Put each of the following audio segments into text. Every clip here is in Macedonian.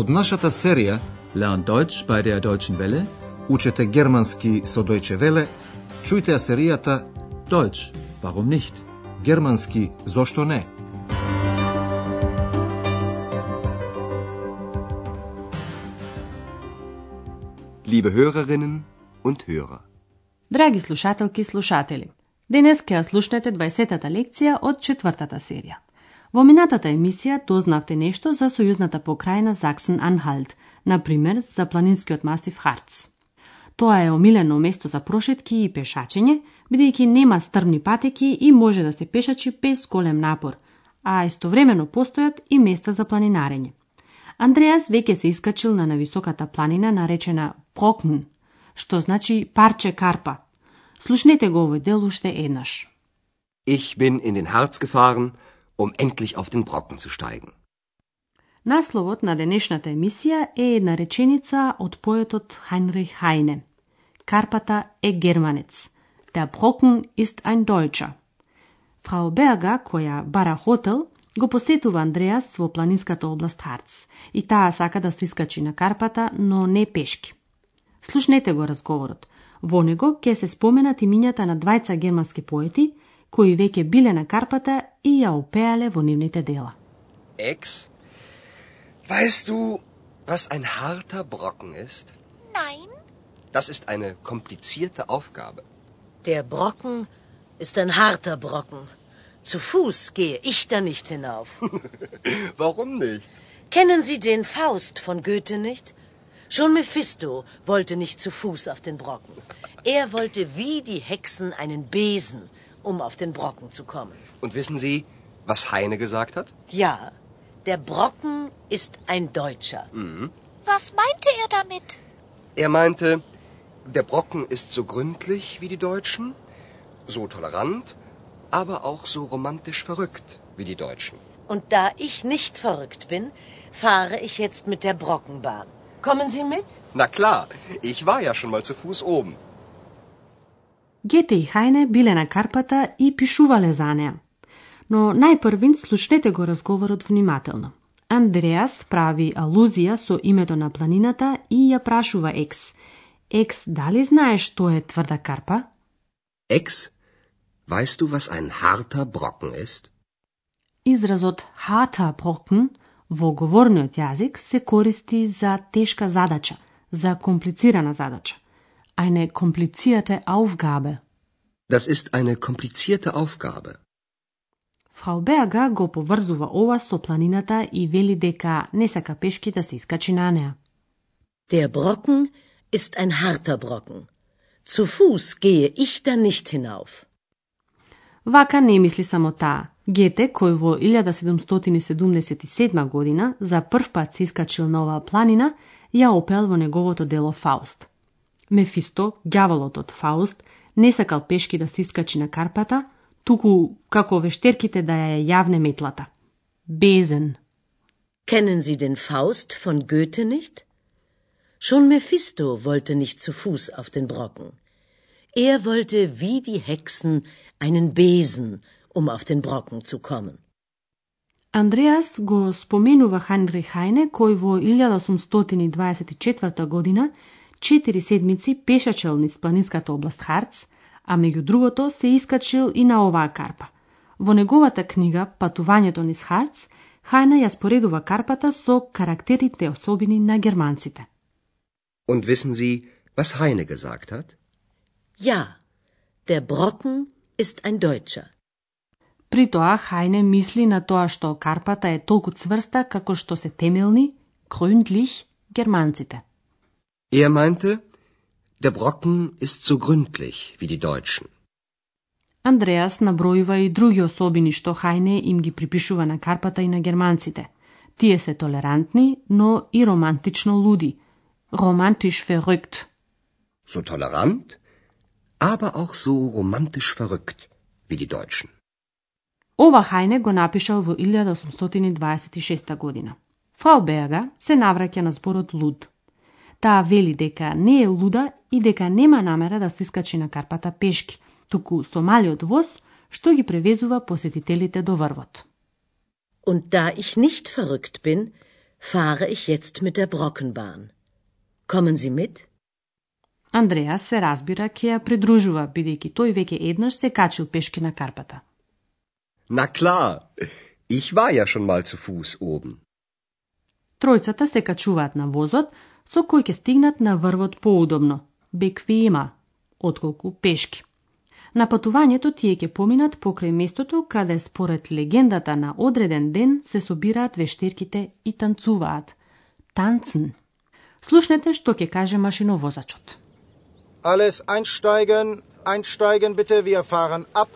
Од нашата серија Lernt Deutsch bei der Deutschen Welle. Учете германски со Deutsche Welle, чујте ја серијата Deutsch, warum nicht? Германски зошто не? Liebe Hörerinnen und Hörer. Драги слушателки и слушатели, денес ќе ја слушнете 20-та лекција од четвртата серија. Во минатата емисија дознавте нешто за сојузната покрајна Заксен-Анхалт, например за планинскиот масив Харц. Тоа е омилено место за прошетки и пешачење, бидејќи нема стрмни патеки и може да се пешачи без голем напор, а истовремено постојат и места за планинарење. Андреас веќе се искачил на нависоката планина наречена Покн, што значи парче карпа. Слушнете го овој дел уште еднаш. Ich bin in den Harz gefahren, um endlich auf den Brocken zu steigen. Насловот на денешната емисија е една реченица од поетот Хайнрих Хайне. Карпата е германец. Der Brocken ist ein Deutscher. Фрау Берга, која бара хотел, го посетува Андреас во планинската област Харц и таа сака да се искачи на Карпата, но не пешки. Слушнете го разговорот. Во него ќе се споменат имињата на двајца германски поети, кои веќе биле на Карпата и ја опеале во нивните дела. Ex, weißt du, was ein harter Brocken ist? Nein, Das ist eine komplizierte Aufgabe. Der Brocken ist ein harter Brocken. Zu Fuß gehe ich da nicht hinauf. Warum nicht? Kennen Sie den Faust von Goethe nicht? Schon Mephisto wollte nicht zu Fuß auf den Brocken. Er wollte wie die Hexen einen Besen, um auf den Brocken zu kommen. Und wissen Sie, was Heine gesagt hat? Ja, der Brocken ist ein Deutscher. was meinte er damit? Er meinte, der Brocken ist so gründlich wie die Deutschen, so tolerant, aber auch so romantisch verrückt wie die Deutschen. Und da ich nicht verrückt bin, fahre ich jetzt mit der Brockenbahn. Kommen Sie mit? Na klar, ich war ja schon mal zu Fuß oben. Гете и Хајне биле на Карпата и пишувале за неа. Но најпрвин слушнете го разговорот внимателно. Андреас прави алузија со името на планината и ја прашува Екс. Екс, дали знаеш што е тврда карпа? Ex, weißt du, was ein harter Brocken ist? Изразот harter Brocken во говорниот јазик се користи за тешка задача, за комплицирана задача. Eine komplizierte Aufgabe. Das ist eine komplizierte Aufgabe. Фрау Берга го поврзува ова со планината и вели дека не сака пешки да се искачи на неа. Der Brocken ist ein harter Brocken. Zu Fuß gehe ich da nicht hinauf. Вака не мисли само таа. Гете, кој во 1777 година за прв пат се искачил на оваа планина, ја опел во неговото дело Фауст. Мефисто, ѓаволот од Фауст, не сакал пешки да се искачи на Карпата, туку како вештерките да ја јавне метлата. Безен. Kennen Sie den Faust von Goethe nicht? Schon Mephisto wollte nicht zu Fuß auf den Brocken. Er wollte wie die Hexen einen Besen, um auf den Brocken zu kommen. Андреас го споменува Ханрих Хајне, кој во 1824 година четири седмици пешачел низ планинската област Харц, а меѓу другото се искачил и на оваа карпа. Во неговата книга Патувањето низ Харц, Хајна ја споредува карпата со карактерите особини на германците. Und wissen Sie, was Heine gesagt hat? Ja, der Brocken ist ein Deutscher. При тоа Хајне мисли на тоа што карпата е толку цврста како што се темелни, gründlich, германците. Er meinte, der Brocken ist so gründlich wie die Deutschen. Андреас набројува и други особини што Хајне им ги припишува на Карпата и на германците. Тие се толерантни, но и романтично луди. Romantisch verrückt. So tolerant, aber auch so romantisch verrückt wie die Deutschen. Ова Хајне го напишал во 1826 година. Фрау Берга се навраќа на зборот луд. Таа вели дека не е луда и дека нема намера да се искачи на Карпата пешки, туку со малиот воз што ги превезува посетителите до врвот. Und da ich nicht verrückt bin, fahre ich jetzt mit der Brockenbahn. Kommen Sie mit? Андреа се разбира ќе ја придружува, бидејќи тој веќе еднаш се качил пешки на карпата. Na klar, ich war ja schon mal zu Fuß oben. Тројцата се качуваат на возот, со кој ќе стигнат на врвот поудобно, беквиема, отколку пешки. На патувањето тие ќе поминат покрај местото каде според легендата на одреден ден се собираат вештерките и танцуваат. Танцн. Слушнете што ќе каже машиновозачот. Alles einsteigen, einsteigen bitte, wir fahren ab.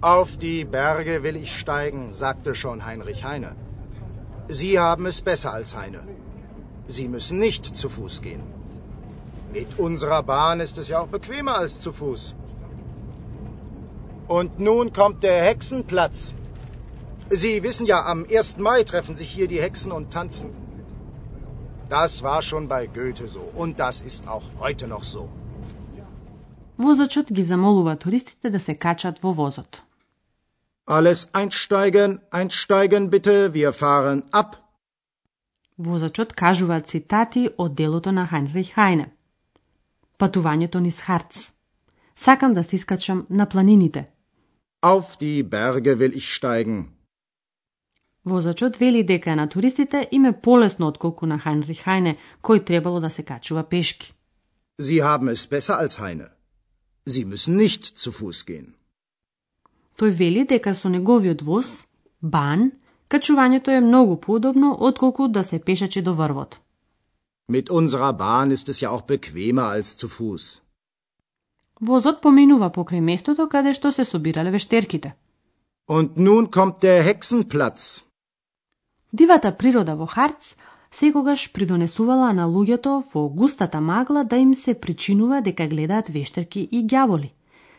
Auf die Berge will ich steigen, sagte schon Heinrich Heine. Sie haben es besser als Heine. Sie müssen nicht zu Fuß gehen. Mit unserer Bahn ist es ja auch bequemer als zu Fuß. Und nun kommt der Hexenplatz. Sie wissen ja, am 1. Mai treffen sich hier die Hexen und tanzen. Das war schon bei Goethe so und das ist auch heute noch so. Возачот ги замолува туристите да се качат во возот. Alles einsteigen, einsteigen bitte, wir fahren ab. Возачот кажува цитати од делото на Хайнрих Хайне. Патувањето низ Харц. Сакам да се искачам на планините. Auf die Berge will ich steigen. Возачот вели дека на туристите им е полесно отколку на Хайнрих Хайне, кој требало да се качува пешки. Sie haben es besser als Heine. Sie müssen nicht zu Fuß gehen. Тој вели дека со неговиот воз, бан, качувањето е многу поудобно отколку да се пешачи до врвот. Mit unserer Bahn ist es ja auch bequemer als zu Fuß. Возот поминува покрај местото каде што се собирале вештерките. Und nun kommt der Hexenplatz. Дивата природа во Харц секогаш придонесувала на луѓето во густата магла да им се причинува дека гледаат вештерки и ѓаволи.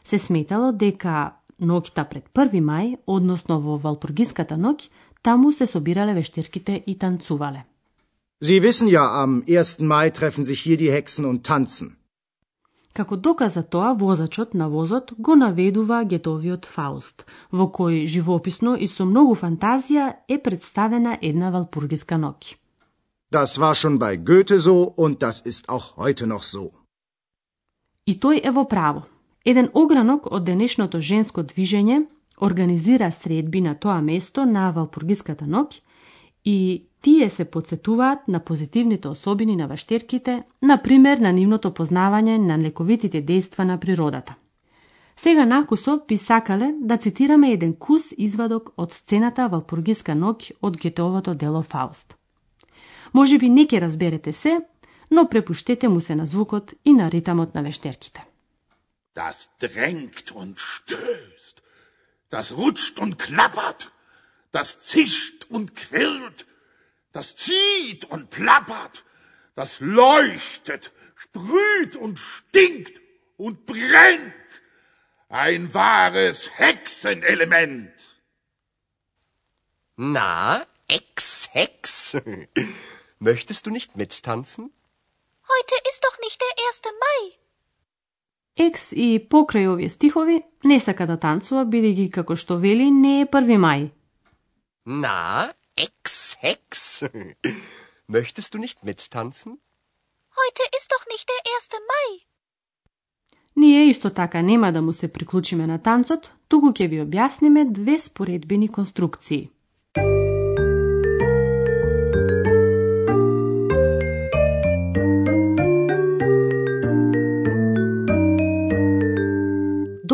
Се сметало дека ноќта пред 1 мај, односно во Валпургиската ноќ, таму се собирале вештерките и танцувале. Sie wissen ja, am 1. Mai treffen sich hier die Hexen und tanzen. Како доказ за тоа, возачот на возот го наведува гетовиот Фауст, во кој живописно и со многу фантазија е представена една валпургиска ноќ. Das war schon bei Goethe so und das ist auch heute noch so. И тој е во право. Еден огранок од денешното женско движење организира средби на тоа место на Валпургиската ноќ и тие се подсетуваат на позитивните особини на ваштерките, на пример на нивното познавање на лековитите дејства на природата. Сега накусо би сакале да цитираме еден кус извадок од сцената Валпургиска ноќ од Гетовото дело Фауст. Може би не ќе разберете се, но препуштете му се на звукот и на ритамот на вештерките. Das drängt und stößt, das rutscht und klappert, das zischt und quirlt, das zieht und plappert, das leuchtet, sprüht und stinkt und brennt. Ein wahres Hexenelement. Na, Ex-Hex. Möchtest du nicht mittanzen? Heute ist doch nicht der 1. Mai. Екс и покрај овие стихови не сака да танцува, бидејќи како што вели не е 1 мај. Na, Ex-Hex. Möchtest du nicht mittanzen? Heute ist doch nicht der 1. Mai. Ние исто така нема да му се приклучиме на танцот, туку ќе ви објасниме две споредбени конструкции.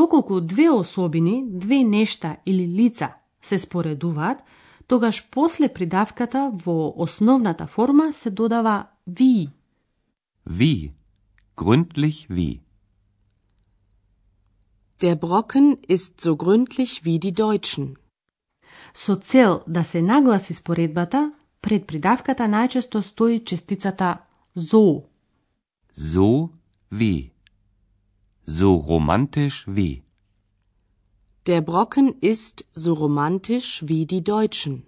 Доколку две особини, две нешта или лица се споредуваат, тогаш после придавката во основната форма се додава ви. Wie? Gründlich wie? Der Brocken ist so gründlich wie die Deutschen. Со цел да се нагласи споредбата, пред придавката најчесто стои честицата zo. So wie? So romantisch wie? Der Brocken ist so romantisch wie die Deutschen.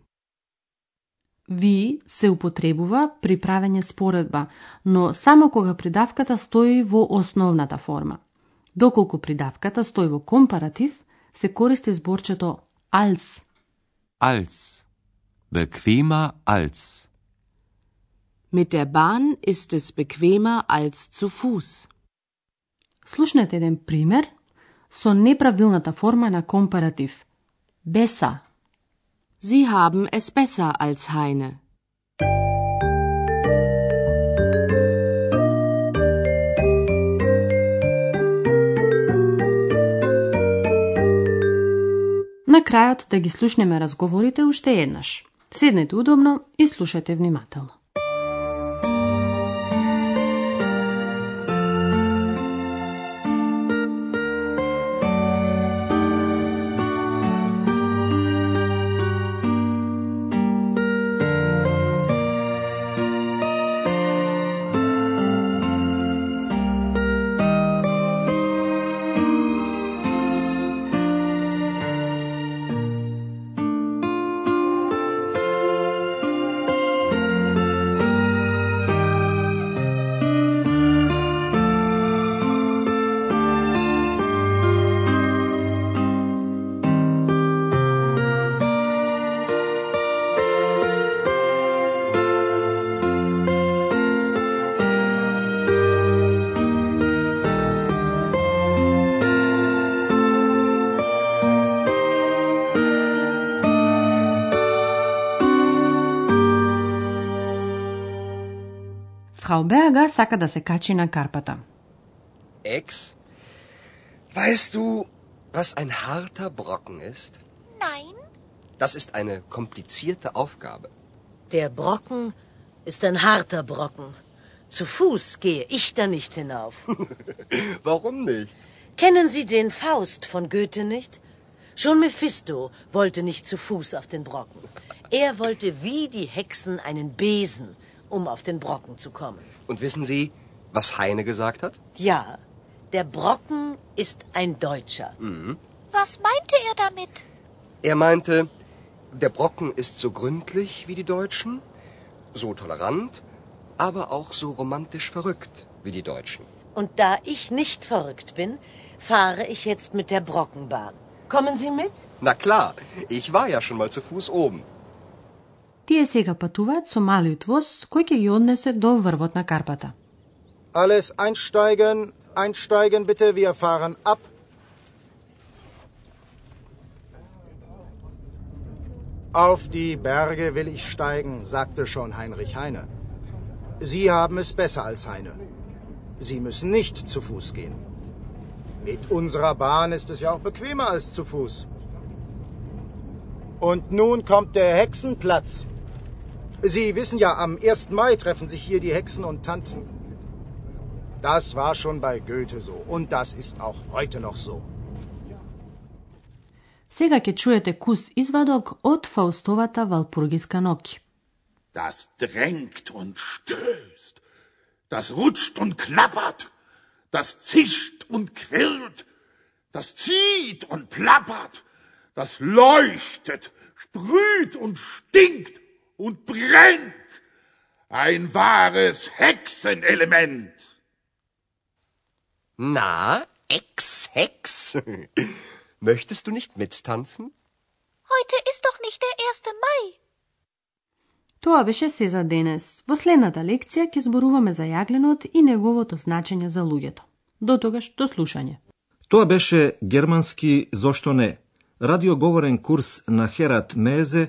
Ви се употребува при правење споредба, но само кога придавката стои во основната форма. Доколку придавката стои во компаратив, се користи зборчето als. Als. Bequemer als. Mit der Bahn ist es bequemer als zu Fuß. Слушнете еден пример со неправилната форма на компаратив. Беса. Sie haben es besser als Heine. На крајот да ги слушнеме разговорите уште еднаш. Седнете удобно и слушате внимателно. Frau Berger сака да се качи на карпата. Ex, weißt du, was ein harter Brocken ist? Nein, Das ist eine komplizierte Aufgabe. Der Brocken ist ein harter Brocken. Zu Fuß gehe ich da nicht hinauf. Warum nicht? Kennen Sie den Faust von Goethe nicht? Schon Mephisto wollte nicht zu Fuß auf den Brocken. Er wollte wie die Hexen einen Besen, um auf den Brocken zu kommen. Und wissen Sie, was Heine gesagt hat? Ja, der Brocken ist ein Deutscher. was meinte er damit? Er meinte, der Brocken ist so gründlich wie die Deutschen, so tolerant, aber auch so romantisch verrückt wie die Deutschen. Und da ich nicht verrückt bin, fahre ich jetzt mit der Brockenbahn. Kommen Sie mit? Na klar, ich war ja schon mal zu Fuß oben. Тие сега патуваат со малиот воз кој ќе ги однесе до врвот на карпата. Alles einsteigen, einsteigen bitte, wir fahren ab. Auf die Berge will ich steigen, sagte schon Heinrich Heine. Sie haben es besser als Heine. Sie müssen nicht zu Fuß gehen. Mit unserer Bahn ist es ja auch bequemer als zu Fuß. Und nun kommt der Hexenplatz. Sie wissen ja, am 1. Mai treffen sich hier die Hexen und tanzen. Das war schon bei Goethe so und das ist auch heute noch so. Сега ќе чуете кус извадок од Фаустовата Валпургиска ноќ. Das drängt und stößt. Das rutscht und klappert. Das zischt und quirlt. Das zieht und plappert. Das leuchtet, sprüht und stinkt und brennt. Ein wahres Hexenelement. Na, Ex-Hex? Möchtest du nicht mittanzen? Heute ist doch nicht der 1. Mai. Тоа беше се за денес. Во следната лекција ќе зборуваме за јагленот и неговото значење за луѓето. До тогаш, до слушање. Тоа беше германски Зошто не? Радиоговорен курс на Херат Мезе